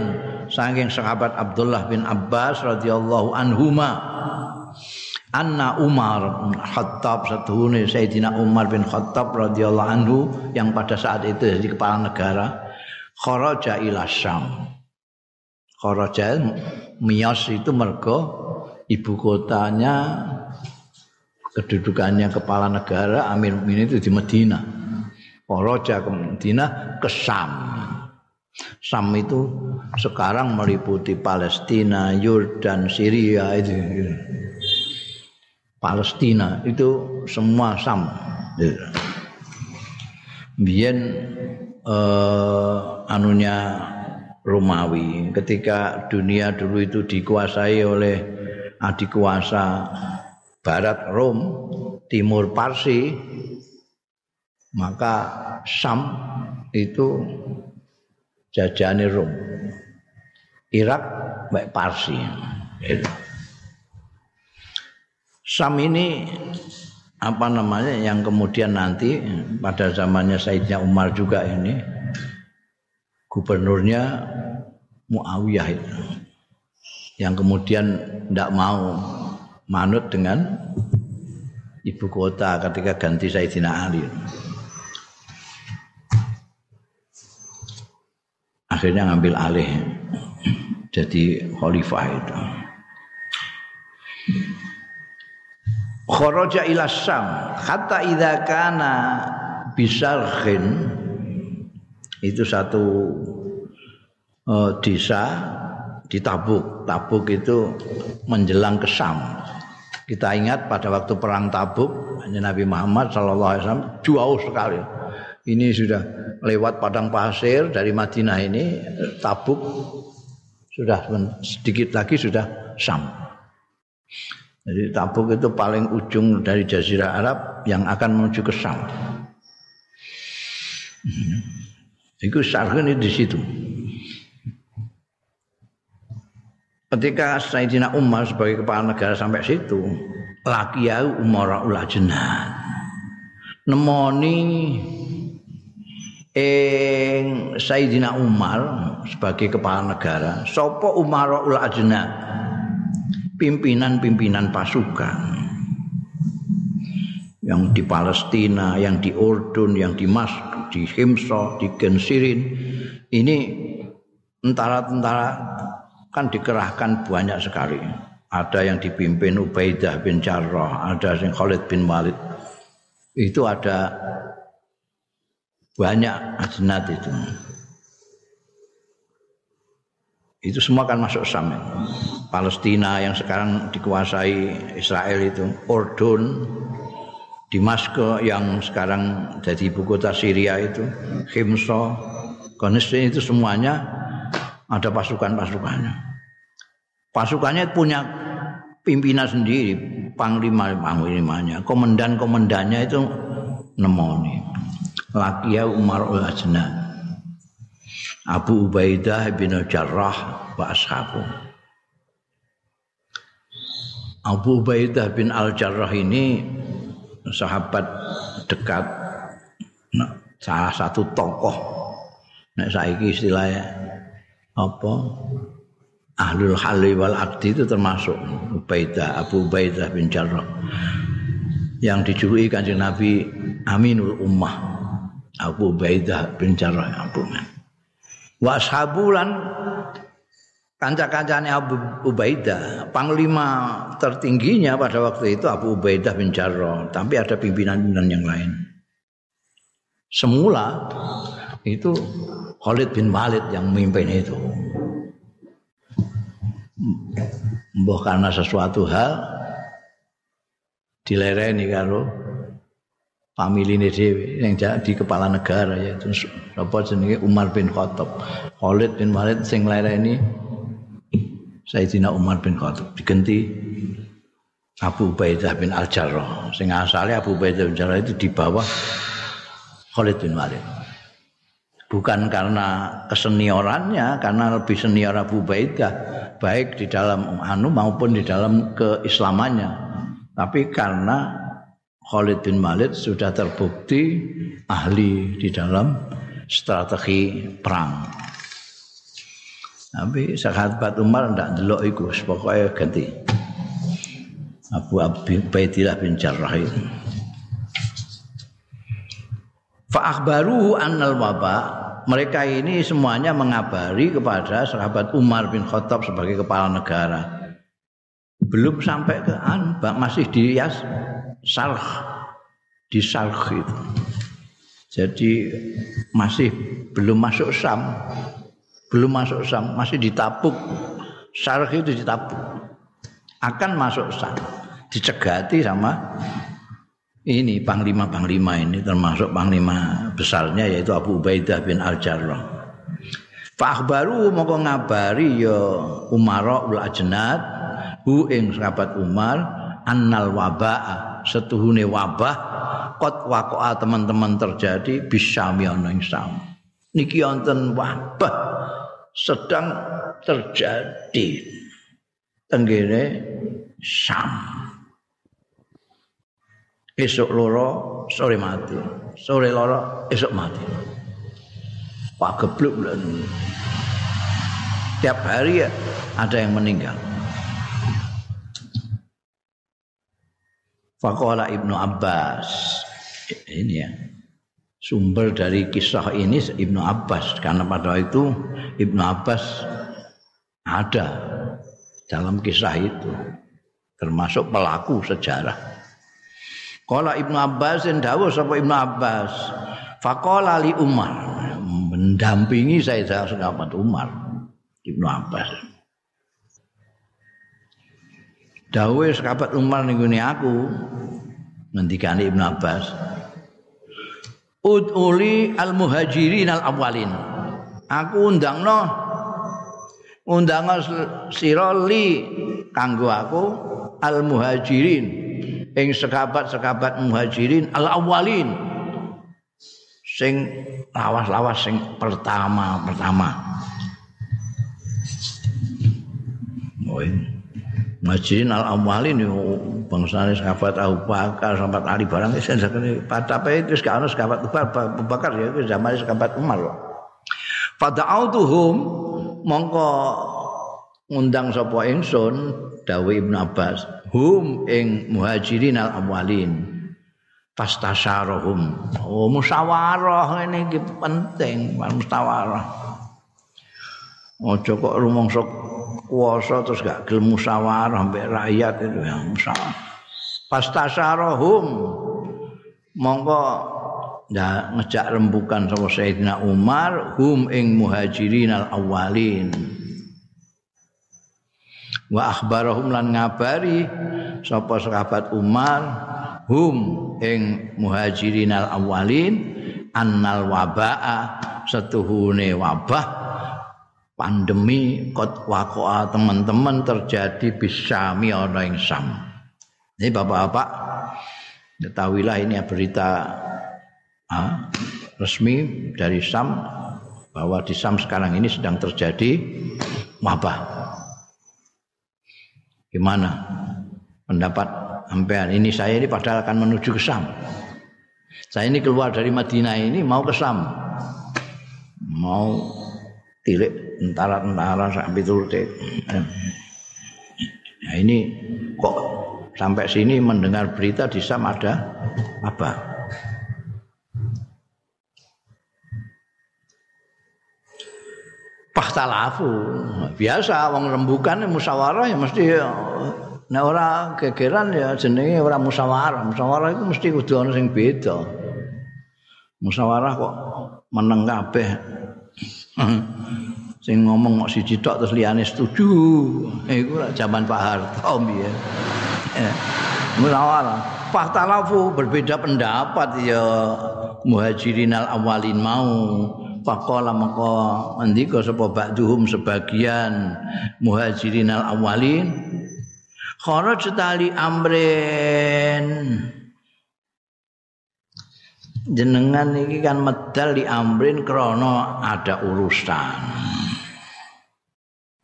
saking sahabat Abdullah bin Abbas radhiyallahu anhuma. Anna Umar Khattab satuhune Sayyidina Umar bin Khattab radhiyallahu anhu yang pada saat itu jadi kepala negara kharaja ila Syam. Kharaja miyas itu mergo ibu kotanya kedudukannya kepala negara Amir Mukminin itu di Medina. Kharaja ke Medina ke Syam. Syam itu sekarang meliputi Palestina, Yordan, Syria itu. Palestina itu semua Syam. Biyen eh, anunya Romawi. Ketika dunia dulu itu dikuasai oleh adik kuasa barat Rom timur Parsi maka Sam itu jajane Rom. Irak baik Parsi. Sam ini apa namanya? Yang kemudian nanti pada zamannya Saidnya Umar juga ini gubernurnya Muawiyah itu yang kemudian tidak mau manut dengan ibu kota ketika ganti Sayyidina Ali. Akhirnya ngambil alih jadi khalifah itu kharaja ila Syam hatta idza kana bisarhin itu satu uh, desa di Tabuk. Tabuk itu menjelang ke Syam. Kita ingat pada waktu perang Tabuk, Nabi Muhammad Shallallahu Alaihi Wasallam jauh sekali. Ini sudah lewat padang pasir dari Madinah ini Tabuk sudah sedikit lagi sudah Syam. Jadi Tabuk itu paling ujung dari Jazirah Arab yang akan menuju ke Syam. Itu ini di situ. Ketika Sayyidina Umar sebagai kepala negara sampai situ, laki ya Umar Ulajenan. Nemoni ing Sayyidina Umar sebagai kepala negara, sopo Umar Ulajenan pimpinan-pimpinan pasukan yang di Palestina, yang di Urdun, yang di Mas, di Himso, di Gensirin ini tentara-tentara kan dikerahkan banyak sekali ada yang dipimpin Ubaidah bin Jarrah, ada yang Khalid bin Walid. Itu ada banyak ajnat itu. Itu semua kan masuk Sam. Palestina yang sekarang dikuasai Israel itu, Ordon, Dimasko yang sekarang jadi ibu kota Syria itu, Himso, Konistin itu semuanya ada pasukan-pasukannya pasukannya punya pimpinan sendiri, panglima panglimanya, komandan komandannya itu nemoni. Lakia Umar ul Ajna, Abu Ubaidah bin Jarrah wa ashabu. Abu Ubaidah bin Al Jarrah ini sahabat dekat nah, salah satu tokoh. Nek saiki istilahnya apa? Ahlul hali wal akdi itu termasuk Ubaidah Abu Ubaidah bin Jarrah. Yang dijuluki kanjeng Nabi Aminul Ummah Abu Ubaidah bin Jarrah. Abu wa ashabulan kanca-kancane Abu Ubaidah. Panglima tertingginya pada waktu itu Abu Ubaidah bin Jarrah. Tapi ada pimpinan-pimpinan yang lain. Semula itu Khalid bin Walid yang memimpin itu. Mbah karena sesuatu hal dilereni karo ini dhewe yang jadi kepala negara yaitu apa jenenge? Umar bin Khattab. Khalid bin Walid sing lereni Sayyidina Umar bin Khattab diganti Abu Ubaidah bin Al-Jarrah. Sing asalnya Abu Ubaidah bin Al-Jarrah itu di bawah Khalid bin Walid. Bukan karena keseniorannya karena lebih senior Abu Baidah baik di dalam anu maupun di dalam keislamannya. Tapi karena Khalid bin Walid sudah terbukti ahli di dalam strategi perang. Tapi sahabat Umar ndak delok iku pokoknya ganti. Abu Baidillah bin Jarrah itu. Fa akhbaruhu annal waba. Mereka ini semuanya mengabari kepada sahabat Umar bin Khattab sebagai kepala negara. Belum sampai ke an, masih di Yas Sarh di Sarh itu. Jadi masih belum masuk Sam. Belum masuk Sam, masih ditabuk. Sarh itu ditabuk. Akan masuk Sam. Dicegati sama ini panglima-panglima ini termasuk panglima besarnya yaitu Abu Ubaidah bin Al-Jarrah. Fa'akhbaru moko ngabari ya Umar ul Ajnad hu ing sahabat Umar annal wabaa setuhune wabah kot wakoa teman-teman terjadi bisyami ana ing Sam. Niki wonten wabah sedang terjadi tenggene Sam. esok loro sore mati sore loro esok mati pak gebluk tiap hari ya ada yang meninggal Fakola Ibnu Abbas. Ini ya. Sumber dari kisah ini Ibnu Abbas. Karena pada itu Ibnu Abbas ada dalam kisah itu. Termasuk pelaku sejarah. Kala Ibnu Abbas dawuh sapa Ibnu Abbas. Faqala li Umar. Mendampingi saya sahabat Umar Ibnu Abbas. Dawuh sahabat Umar ning aku ngendikane Ibnu Abbas. Ud'uli al-muhajirin al-awwalin. Aku undangno undang sira li kanggo aku al-muhajirin ing sekabat-sekabat muhajirin al awalin sing lawas-lawas sing pertama pertama Muhajirin al awalin bangsa sahabat Abu Bakar sahabat Ali barang itu tapi itu sekarang sahabat Abu Bakar ya itu zaman sahabat Umar pada autuhum mongko ngundang sapa ingsun dawuh Ibnu Abbas hum ing muhajirin al awalin fastasyarahum oh musyawarah ini penting musyawarah ojo kok rumangsa kuasa terus gak gelem musyawarah sampai rakyat itu yang musyawarah. Fastasyarahum monggo ya ngejak rembukan sama Sayyidina Umar hum ing muhajirin al awalin. Wa akhbarahum lan ngabari sapa sahabat Umar hum ing muhajirin al awalin annal wabaa setuhune wabah pandemi kot wakoa teman-teman terjadi bisami ana ing Sam. Ini bapak-bapak ketahuilah ini berita ah, resmi dari Sam bahwa di Sam sekarang ini sedang terjadi wabah. Gimana pendapat sampean ini saya ini padahal akan menuju ke Sam. Saya ini keluar dari Madinah ini mau ke Sam. Mau tilik tentara-tentara sampai turut. Nah ini kok sampai sini mendengar berita di Sam ada apa? pahtalafu biasa wong rembukan musyawarah ya mesti nek ora gegeran ya jenenge ora musyawarah musyawarah itu mesti kudu ana sing beda musyawarah kok meneng kabeh sing ngomong kok siji tok terus liyane setuju. Iku zaman Pak Harto piye? Eh, musyawarah pahtalafu berbeda pendapat ya. Muhajirin al awalin mau Faqala maka andika sapa ba'duhum sebagian muhajirin al awalin kharaj tali amrin. Jenengan iki kan medal di amrin krana ada urusan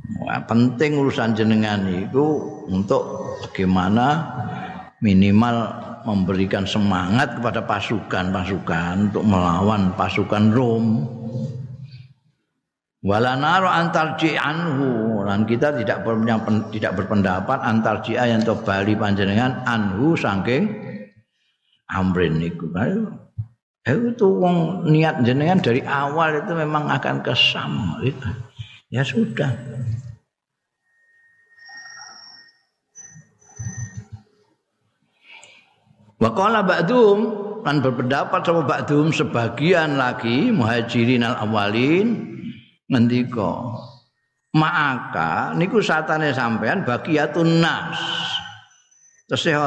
Wah, penting urusan jenengan itu untuk bagaimana minimal memberikan semangat kepada pasukan-pasukan untuk melawan pasukan Rom. Walanaro antar anhu dan kita tidak tidak berpendapat antar yang to bali panjenengan anhu saking amrin niku. Itu wong niat jenengan dari awal itu memang akan kesam itu. Ya sudah. Wa qala ba'dhum kan berpendapat sama ba'dhum sebagian lagi muhajirin al awalin ngendika ma'aka niku satane sampean bagiatun nas tesih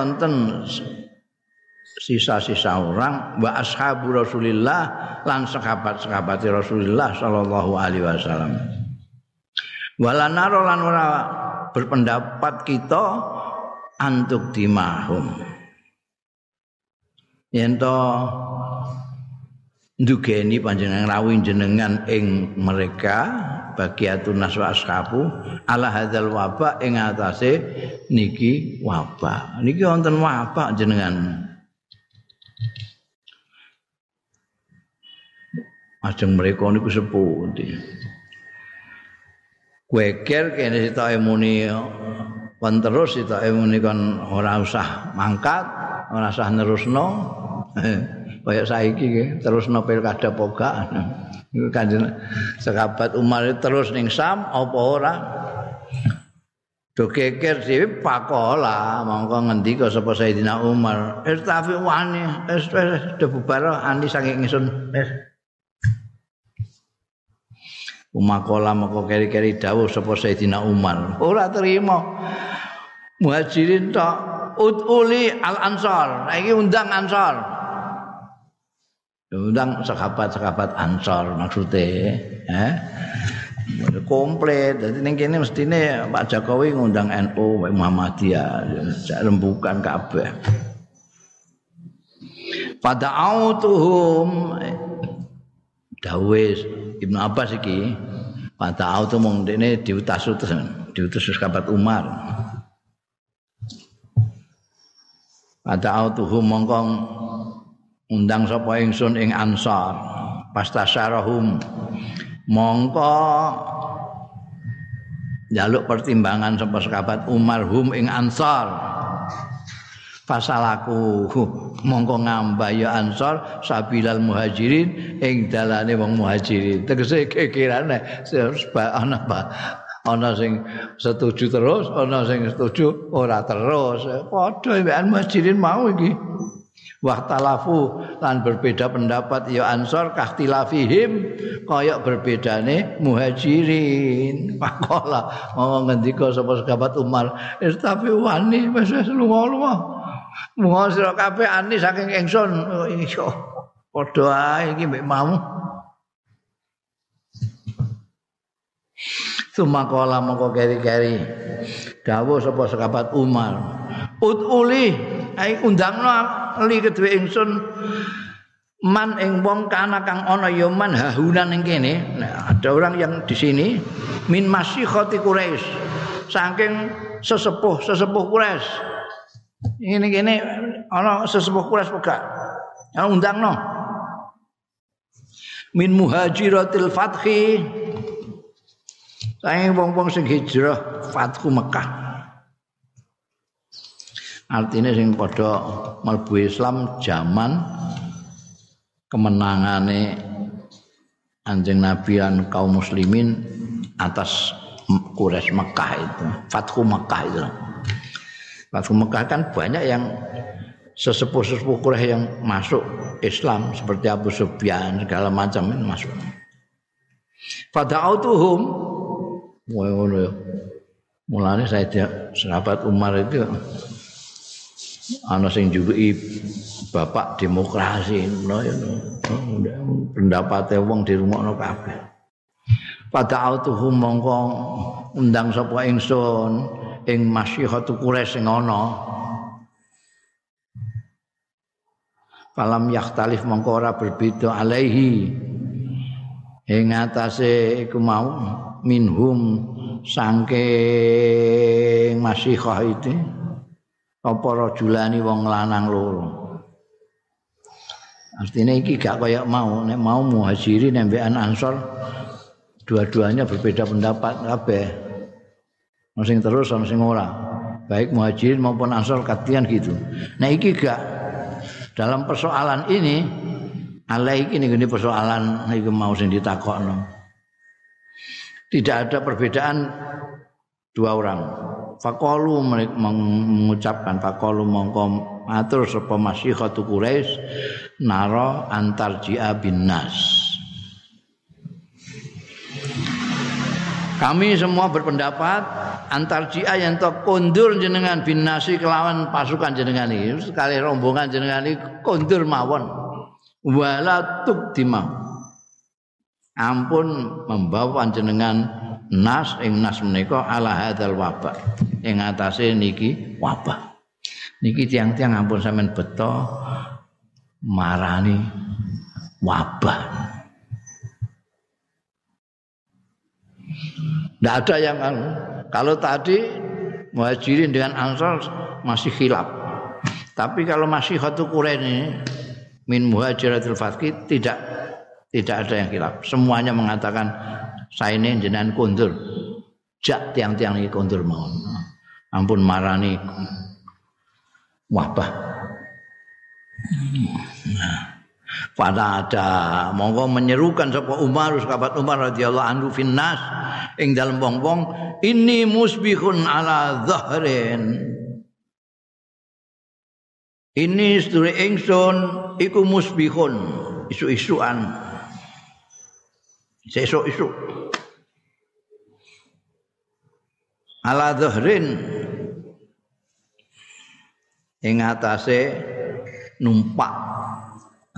sisa-sisa orang wa ashabu Rasulillah lan sahabat-sahabat Rasulullah sallallahu alaihi wasallam. Walanaro lan ora berpendapat kita antuk dimahum. Yen to ndugeni panjenengan rawuh jenengan ing mereka bagiatun naswa ashabu ala hadzal wabah ing atase niki wabah niki wonten wabah jenengan. Ajeng mereka niku sepuh ndi. Kueker kene sitoke muni kon terus sitoke muni kon ora usah mangkat, ora usah nerusno kaya saiki terusno pilkada poga iku kanjeng sahabat Umar terus ning Sam apa ora do keker dhewe pakola mongko ngendika sapa Sayyidina Umar istafi wani wis wis bubar ani saking ingsun wis Umakola moko keri-keri dawuh sapa Sayyidina Umar. Ora terima. Muhajirin tok utuli al ansor nah, ini undang ansor undang sahabat-sahabat Ansor maksudnya eh komplit. Jadi ning kene mestine Pak Jokowi ngundang NU Muhammadiyah. Rembukan kabeh. Pada autuhum dawe Ibnu Abbas iki pada autu mong dene diutus utus diutus sahabat Umar. Pada autuhum mongkong undang sapa ingsun ing ansar pastasyarahum mongko jaluk pertimbangan sapa sahabat Umar hum ing ansar fasalaku. Mongko ngambah ya ansar sabilal muhajirin ing dalane wong muhajirin. Tegese kekirane ana ana sing setuju terus ana sing setuju ora terus. Padha mbekan muhajirin mau iki. Wahtalafu lan berbeda pendapat ya ansor kahtilafihim kaya berbedane muhajirin. [laughs] Pakola mau ngendika sapa sahabat Umar. Tapi wani wis lunga-lunga lunga sira kabeh ani saking ingsun oh, iso padha ae iki mbek mau Sumakola mongko keri-keri. Dawuh sapa sahabat Umar. Utuli ai undangno li kedue ingsun man ing wong kana kang ana ya man hahunan ning kene. Nah, ada orang yang di sini min masyikhati Quraisy. Saking sesepuh sesepuh Quraisy ini kene ana sesepuh Quraisy pega ana undangno min muhajiratil fathi Saya wong-wong sing hijrah Fathu Mekah. Artinya sing padha mlebu Islam zaman kemenangane Anjing Nabi dan kaum muslimin atas Quraisy Mekah itu, Fathu Mekah itu. Fathu Mekah kan banyak yang sesepuh-sesepuh Quraisy yang masuk Islam seperti Abu Sufyan segala macam ini masuk. Fada'autuhum Wah ngono ya. Mulane saya sahabat Umar itu ana sing jujuki bapak demokrasi ya. Pendapate wong di rumah kabeh. Pada autuhum mongko undang sapa ingsun ing masyihatu Quraisy sing ana. Falam yakhtalif mongko ora berbeda alaihi. Ing atase iku mau minhum saking masihah itu apa rajulani wong lanang loro? Artinya iki gak kayak mau. Nek mau muhajirin nembekan ansor dua-duanya berbeda pendapat kabeh sing terus sama sing ora baik muhajirin maupun ansor katian gitu nah iki gak dalam persoalan ini alai iki nih persoalan iki mau sing ditakokno tidak ada perbedaan dua orang. Fakolu mengucapkan fakolu mongko matur sapa masyikhatu Quraisy naro antar jia bin nas. Kami semua berpendapat antar jia yang to kondur jenengan bin nasi kelawan pasukan jenengan ini. Sekali rombongan jenengan ini kondur mawon. Wala tuk dimau ampun membawa panjenengan nas ing nas menika ala hadzal wabah. Ing atase niki wabah. Niki tiang-tiang ampun sampean beto marani wabah Tidak ada yang kalau tadi muhajirin dengan ansar masih khilaf. Tapi kalau masih khatu ini min muhajiratul fatki tidak tidak ada yang hilaf. Semuanya mengatakan saya ini jenengan kundur. Jak tiang-tiang ini kundur mau. Ampun marani wabah. Nah, pada ada. Monggo menyerukan sapa Umar sahabat Umar radhiyallahu anhu finnas ing dalem wong-wong. Ini musbihun ala zahrin. Ini sedure ingsun iku musbihun. Isu-isuan sesuk-esuk ala dhahrin ing atase numpak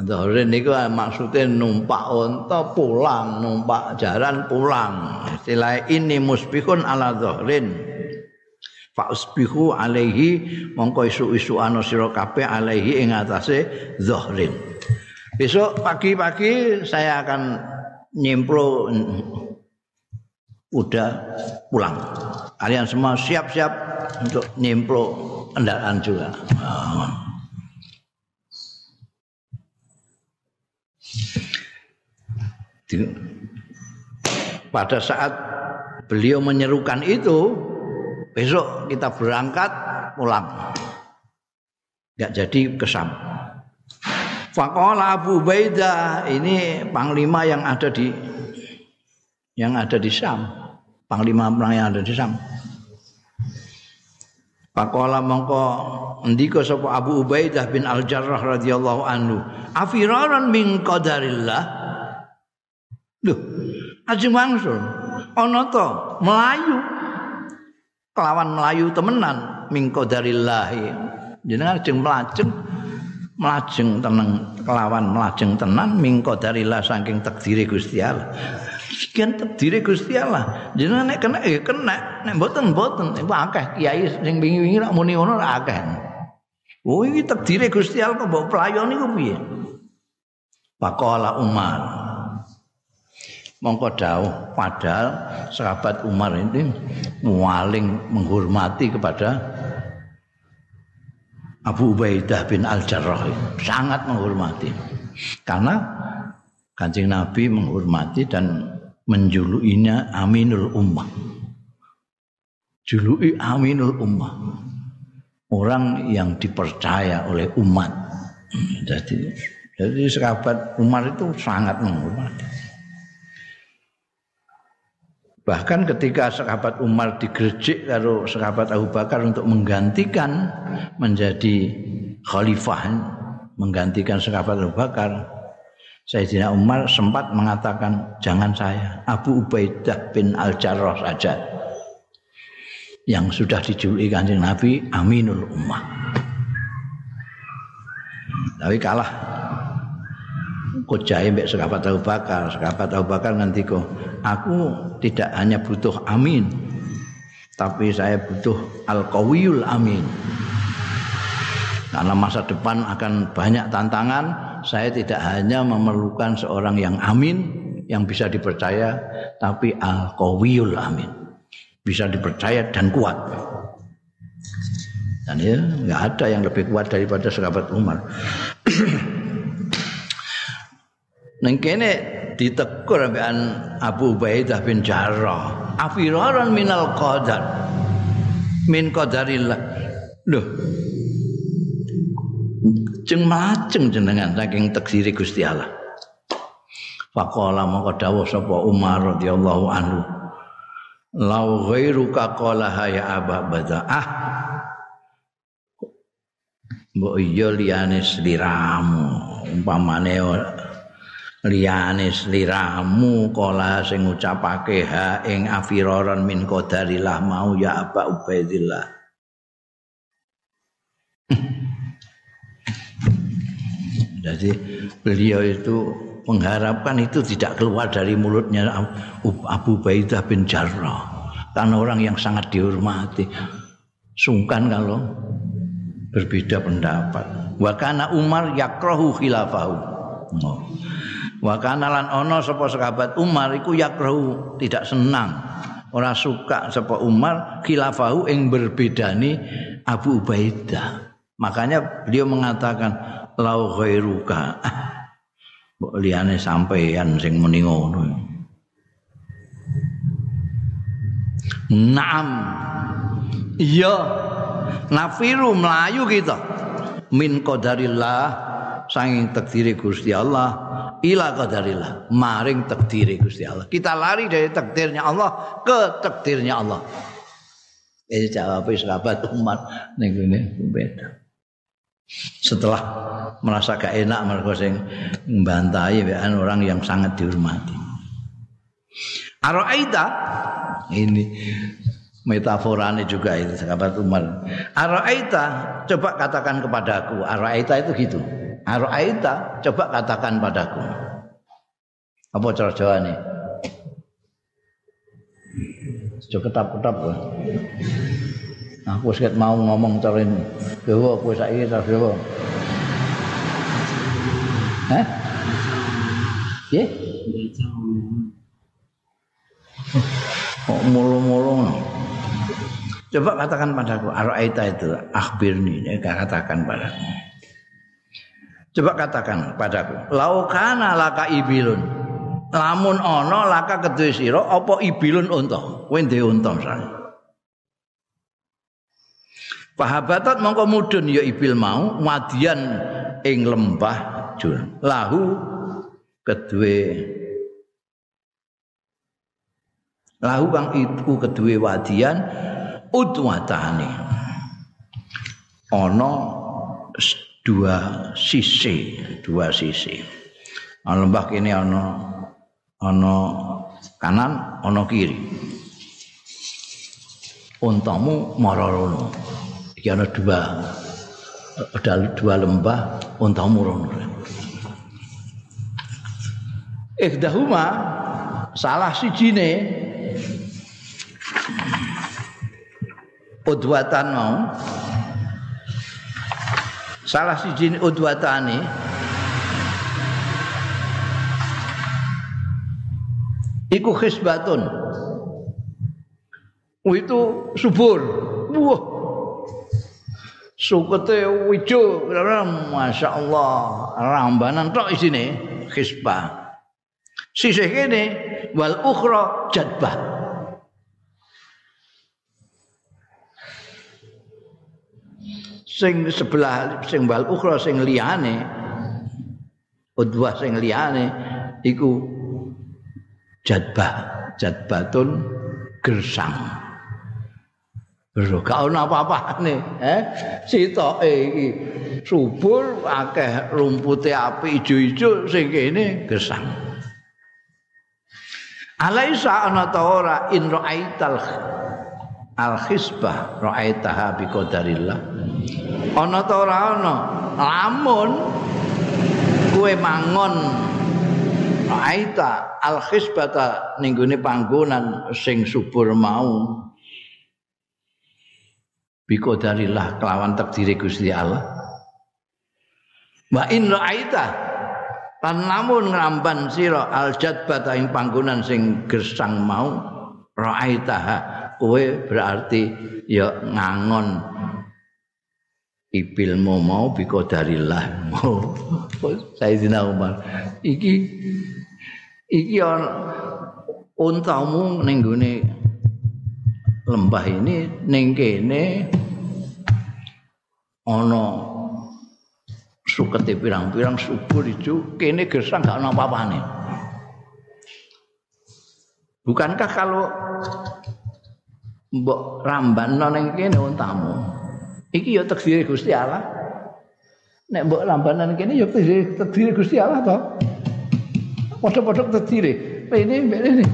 dhahrin niku maksude numpak unta pulang numpak jaran pulang istilah ini musbihun ala dhahrin fa usbihu alaihi mongko isu-isu ana sira kabeh alaihi ing atase dhahrin besok pagi-pagi saya akan nyemplo udah pulang. Kalian semua siap-siap untuk nyemplo kendaraan juga. Pada saat beliau menyerukan itu, besok kita berangkat pulang. Gak jadi kesam. Faqala Abu Baidah ini panglima yang ada di yang ada di Syam. panglima perang yang ada di Sam. Pakola mongko ndika sapa Abu Ubaidah bin Al Jarrah radhiyallahu anhu, afiraran min qadarillah. Loh, ajeng wangsul ana to Melayu. Kelawan Melayu temenan min qadarillah. Jenengan ajeng melajeng melajeng tenang kelawan melajeng tenan min qadarillah saking takdire Gusti Allah. sekian terdiri Gusti Allah. Jenengan nek kena ya kena, nek mboten mboten. Iku akeh kiai sing wingi-wingi rak muni ngono rak akeh. Oh iki terdiri Gusti Allah kok mbok pelayon iku piye? Pakola Umar. Mongko dawuh padahal sahabat Umar ini paling menghormati kepada Abu Ubaidah bin Al-Jarrah sangat menghormati karena Kanjeng Nabi menghormati dan menjulukinya Aminul Ummah. Juluki Aminul Ummah. Orang yang dipercaya oleh umat. Jadi jadi sahabat Umar itu sangat menghormati. Bahkan ketika sahabat Umar digerjik kalau sahabat Abu Bakar untuk menggantikan menjadi khalifah, menggantikan sahabat Abu Bakar, Sayyidina Umar sempat mengatakan jangan saya Abu Ubaidah bin Al-Jarrah saja yang sudah dijuluki kanjeng Nabi Aminul Ummah. Tapi kalah Kojai mbek sahabat Abu Bakar? Sahabat Abu Bakar kok aku tidak hanya butuh amin tapi saya butuh al-qawiyul amin. Karena masa depan akan banyak tantangan saya tidak hanya memerlukan seorang yang amin yang bisa dipercaya tapi al-qawiyul amin. Bisa dipercaya dan kuat. Dan ya nggak ada yang lebih kuat daripada sahabat Umar [clears throat] Neng kene ditegur ambekan Abu Ubaidah bin Jarrah afiraran minal qadar min qadarillah loh jeng maceng jenengan saking teksiri Gusti Allah. Faqala maka dawuh sapa Umar radhiyallahu anhu. Lau ghairuka qala ya Aba Badaah. Mbok iya liyane sliramu, umpamane liyane sliramu kala sing ngucapake ha ing afiraron min qadarillah mau ya Aba Ubaidillah. [laughs] Jadi beliau itu mengharapkan itu tidak keluar dari mulutnya Abu Baidah bin Jarrah. Karena orang yang sangat dihormati. Sungkan kalau berbeda pendapat. Wa kana Umar yakrahu khilafahu. Oh. Wa kana lan ana sapa sahabat Umar iku yakrahu tidak senang. Ora suka sapa Umar khilafahu ing berbedani Abu Ubaidah. Makanya beliau mengatakan lau ghairuka. [laughs] Mbok liyane sampeyan sing muni ngono. Naam. Iya. Nafiru melayu kita. Min qadarillah sanging takdiri Gusti Allah ila qadarillah maring takdiri Gusti Allah kita lari dari takdirnya Allah ke takdirnya Allah ini jawab sahabat umat ning beda setelah merasa gak enak mereka sing membantai orang yang sangat dihormati. Araita ini metaforanya juga itu sahabat Umar. Araita coba katakan kepadaku. Araita itu gitu. Araita coba katakan padaku. Apa cara Jawa nih? Coba ketap-ketap Aku sikit mau ngomong terin Dewa kowe saiki ta dewa. Hah? Ye? Kok mulu-mulu Coba katakan padaku Araita itu akhbirni ya, katakan padaku Coba katakan padaku Laukana laka ibilun. Lamun ono laka kedua siro Apa ibilun unta? Wende unta misalnya Pahabatat mongko mudun ya ibil mau wadian ing lembah jur. Lahu kedue. Lahu kang itu kedua wadian udwatane. Ana dua sisi dua sisi. Ana lembah kene ana ana kanan ana kiri. Untamu marorono iki ana dua ada dua lembah untamu rono. Ikhdahuma salah sijine udwatan mau salah sijine udwatane iku khisbatun. Itu subur. Wah sukete wijo. Masya Allah. Rambanan tok isine khisbah. Sisih kene wal ukhra jadbah sing sebelah sing wal ukhra sing liyane udwah sing liyane iku jadbah jadbatun gersang Bro, gak ono apa-apane, eh? Sitoke iki subur akeh rumpute api ijo-ijo sing kene gersang. Alaisa ana ta ora in ra'aital al khisbah ra'aitaha bi qadarillah. Ana ta ora ana lamun kowe mangon Aita al khisbata ning panggonan sing subur mau. Biko darilah kelawan takdire Gusti Allah. Wa in ra'aita lan lamun ngramban sira al jadbata ing panggonan sing gersang mau ra'aita kowe berarti ya ngangon ibilmu mau biko darilah. [laughs] Sayyidina Umar. Iki iki untamu ning gone lembah ini ning kene ana sukete pirang-pirang subur ijo kene gesang gak ana apa-apane bukankah kalau mbok ramban ning kene untamu iki ya takdir Gusti Allah nek mbok rambanan kene ya takdir Gusti Allah toh Padha-padha terdiri. Ini ini.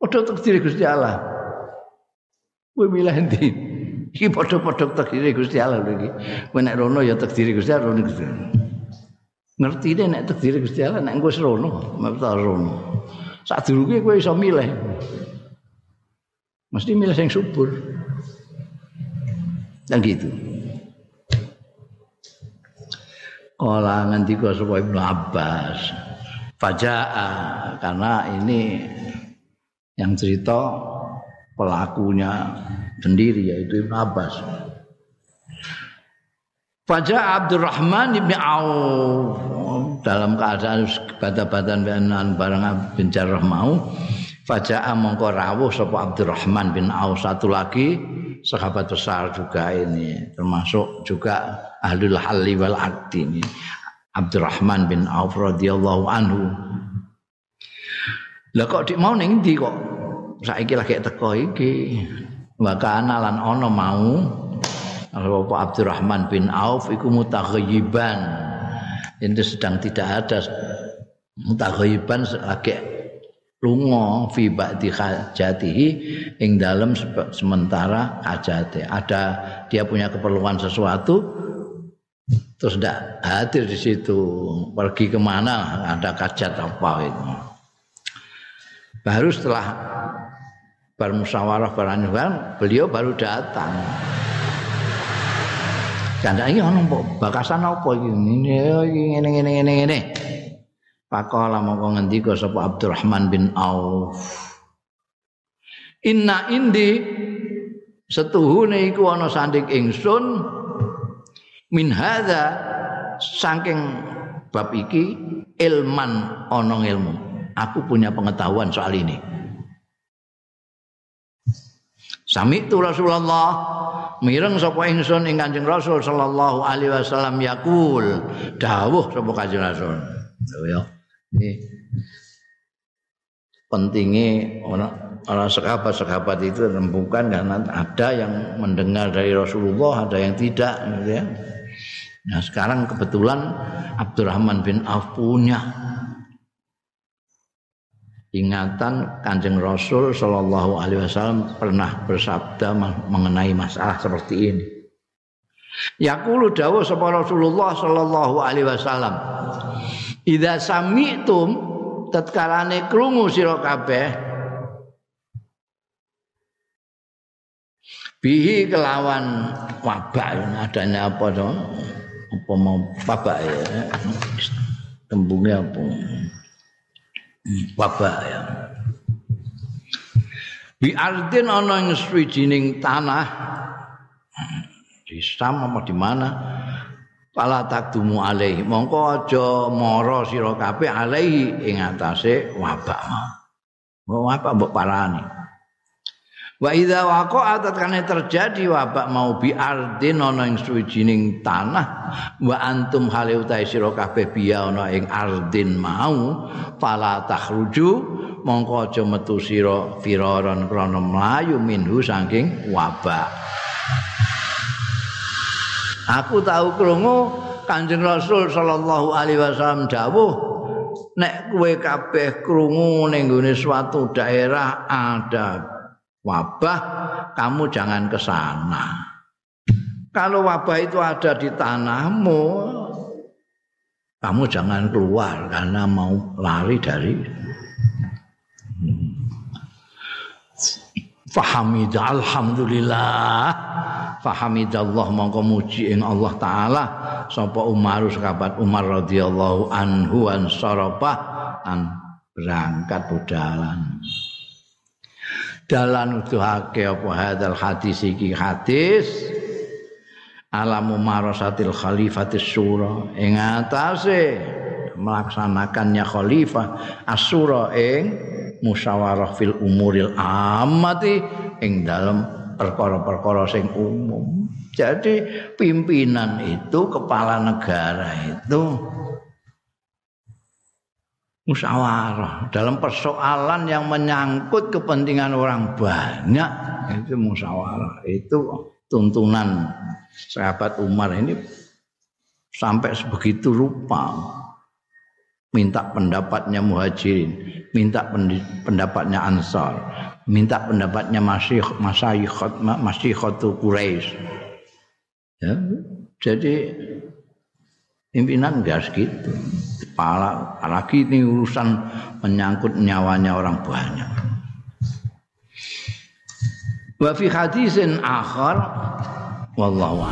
Padha terdiri Gusti Allah. Kowe milih endi? Iki padha-padha terdiri Gusti Allah lho iki. Kowe nek rono ya terdiri Gusti Allah rono Gusti. Ngerti deh nek terdiri Gusti Allah nek kowe rono, mesti rono. Sadurunge kowe iso milih. Mesti milih yang subur. Dan gitu. Kala ngendika sapa Ibnu Abbas. Faja'a karena ini yang cerita pelakunya sendiri yaitu Ibn Abbas. Faja'a Abdurrahman ibn Auf dalam keadaan bata-batan benan barang bin Jarrah mau Faja'a mongko rawuh sapa Abdurrahman bin Auf satu lagi sahabat besar juga ini termasuk juga ahlul halli wal aqdi ini Abdurrahman bin Auf radhiyallahu anhu. Lah kok dik mau ning kok saiki lagi teko iki. Wa kana lan ana mau Bapak Abdurrahman bin Auf iku mutaghayyiban. Ini sedang tidak ada mutaghayyiban lagi lunga fi ba'di hajatihi ing dalam sementara hajate. Ada dia punya keperluan sesuatu terus tidak hadir di situ pergi ke mana ada kajat apa itu. Baru setelah bermusyawarah beranyuhan beliau baru datang. Janda ini orang bakasan apa ini ini ini ini ini ini Pakola mau ngendika sapa Abdurrahman bin Auf Inna indi setuhune iku ana sanding ingsun min hadza saking bab iki ilman ana ilmu aku punya pengetahuan soal ini Sami tu Rasulullah mireng sapa ingsun ing Kanjeng Rasul sallallahu alaihi wasallam yakul dawuh sapa Kanjeng Rasul. Ya. Ini pentingnya orang para sahabat-sahabat itu rembukan karena ada yang mendengar dari Rasulullah, ada yang tidak gitu ya. Nah, sekarang kebetulan Abdurrahman bin Auf punya ingatan Kanjeng Rasul Shallallahu alaihi wasallam pernah bersabda mengenai masalah seperti ini. Yaqulu dawuh sapa Rasulullah sallallahu alaihi wasallam. Idza sami'tum tatkalane krungu sira kabeh bihi kelawan wabah adanya apa to? Apa mau wabah ya? Tembungnya apa? wabah ya. Bi ardin ana ing tanah di Sam apa di mana? Pala takdumu alaihi. Mongko aja mara sira kabeh alaihi ing atase wabah mau. Wabah mbok parani. Wa idza waqa'a tatkane terjadi wabak mau bi ardin ana ing suwijining tanah wa antum hale utahe sira kabeh biya ana ing ardin mau fala takhruju mongko aja metu sira firaron krana mlayu minhu saking wabak Aku tahu krungu Kanjeng Rasul sallallahu alaihi wasallam dawuh nek kowe kabeh krungu ning suatu daerah ada wabah, kamu jangan ke sana. Kalau wabah itu ada di tanahmu, kamu jangan keluar karena mau lari dari Fahamida alhamdulillah. Fahamidallah mongko muji ing Allah taala. Sapa Umar sahabat Umar radhiyallahu anhu an sarapa an berangkat budalan. Dalan nuduhake apa hadal hadis iki? Hadis. Alamu marasatil khalifatis sura ing atase melaksanakannya khalifah asura ing musyawarah fil umuril amati ing dalam perkara-perkara sing umum. Jadi pimpinan itu kepala negara itu musyawarah. Dalam persoalan yang menyangkut kepentingan orang banyak itu musyawarah. Itu tuntunan sahabat Umar ini sampai sebegitu rupa minta pendapatnya muhajirin minta pendapatnya ansar minta pendapatnya masih masyayikhat masyikhatu Quraisy ya jadi pimpinan enggak segitu. Kepala apalagi ini urusan menyangkut nyawanya orang banyak. Wa fi hadisin akhar wallahu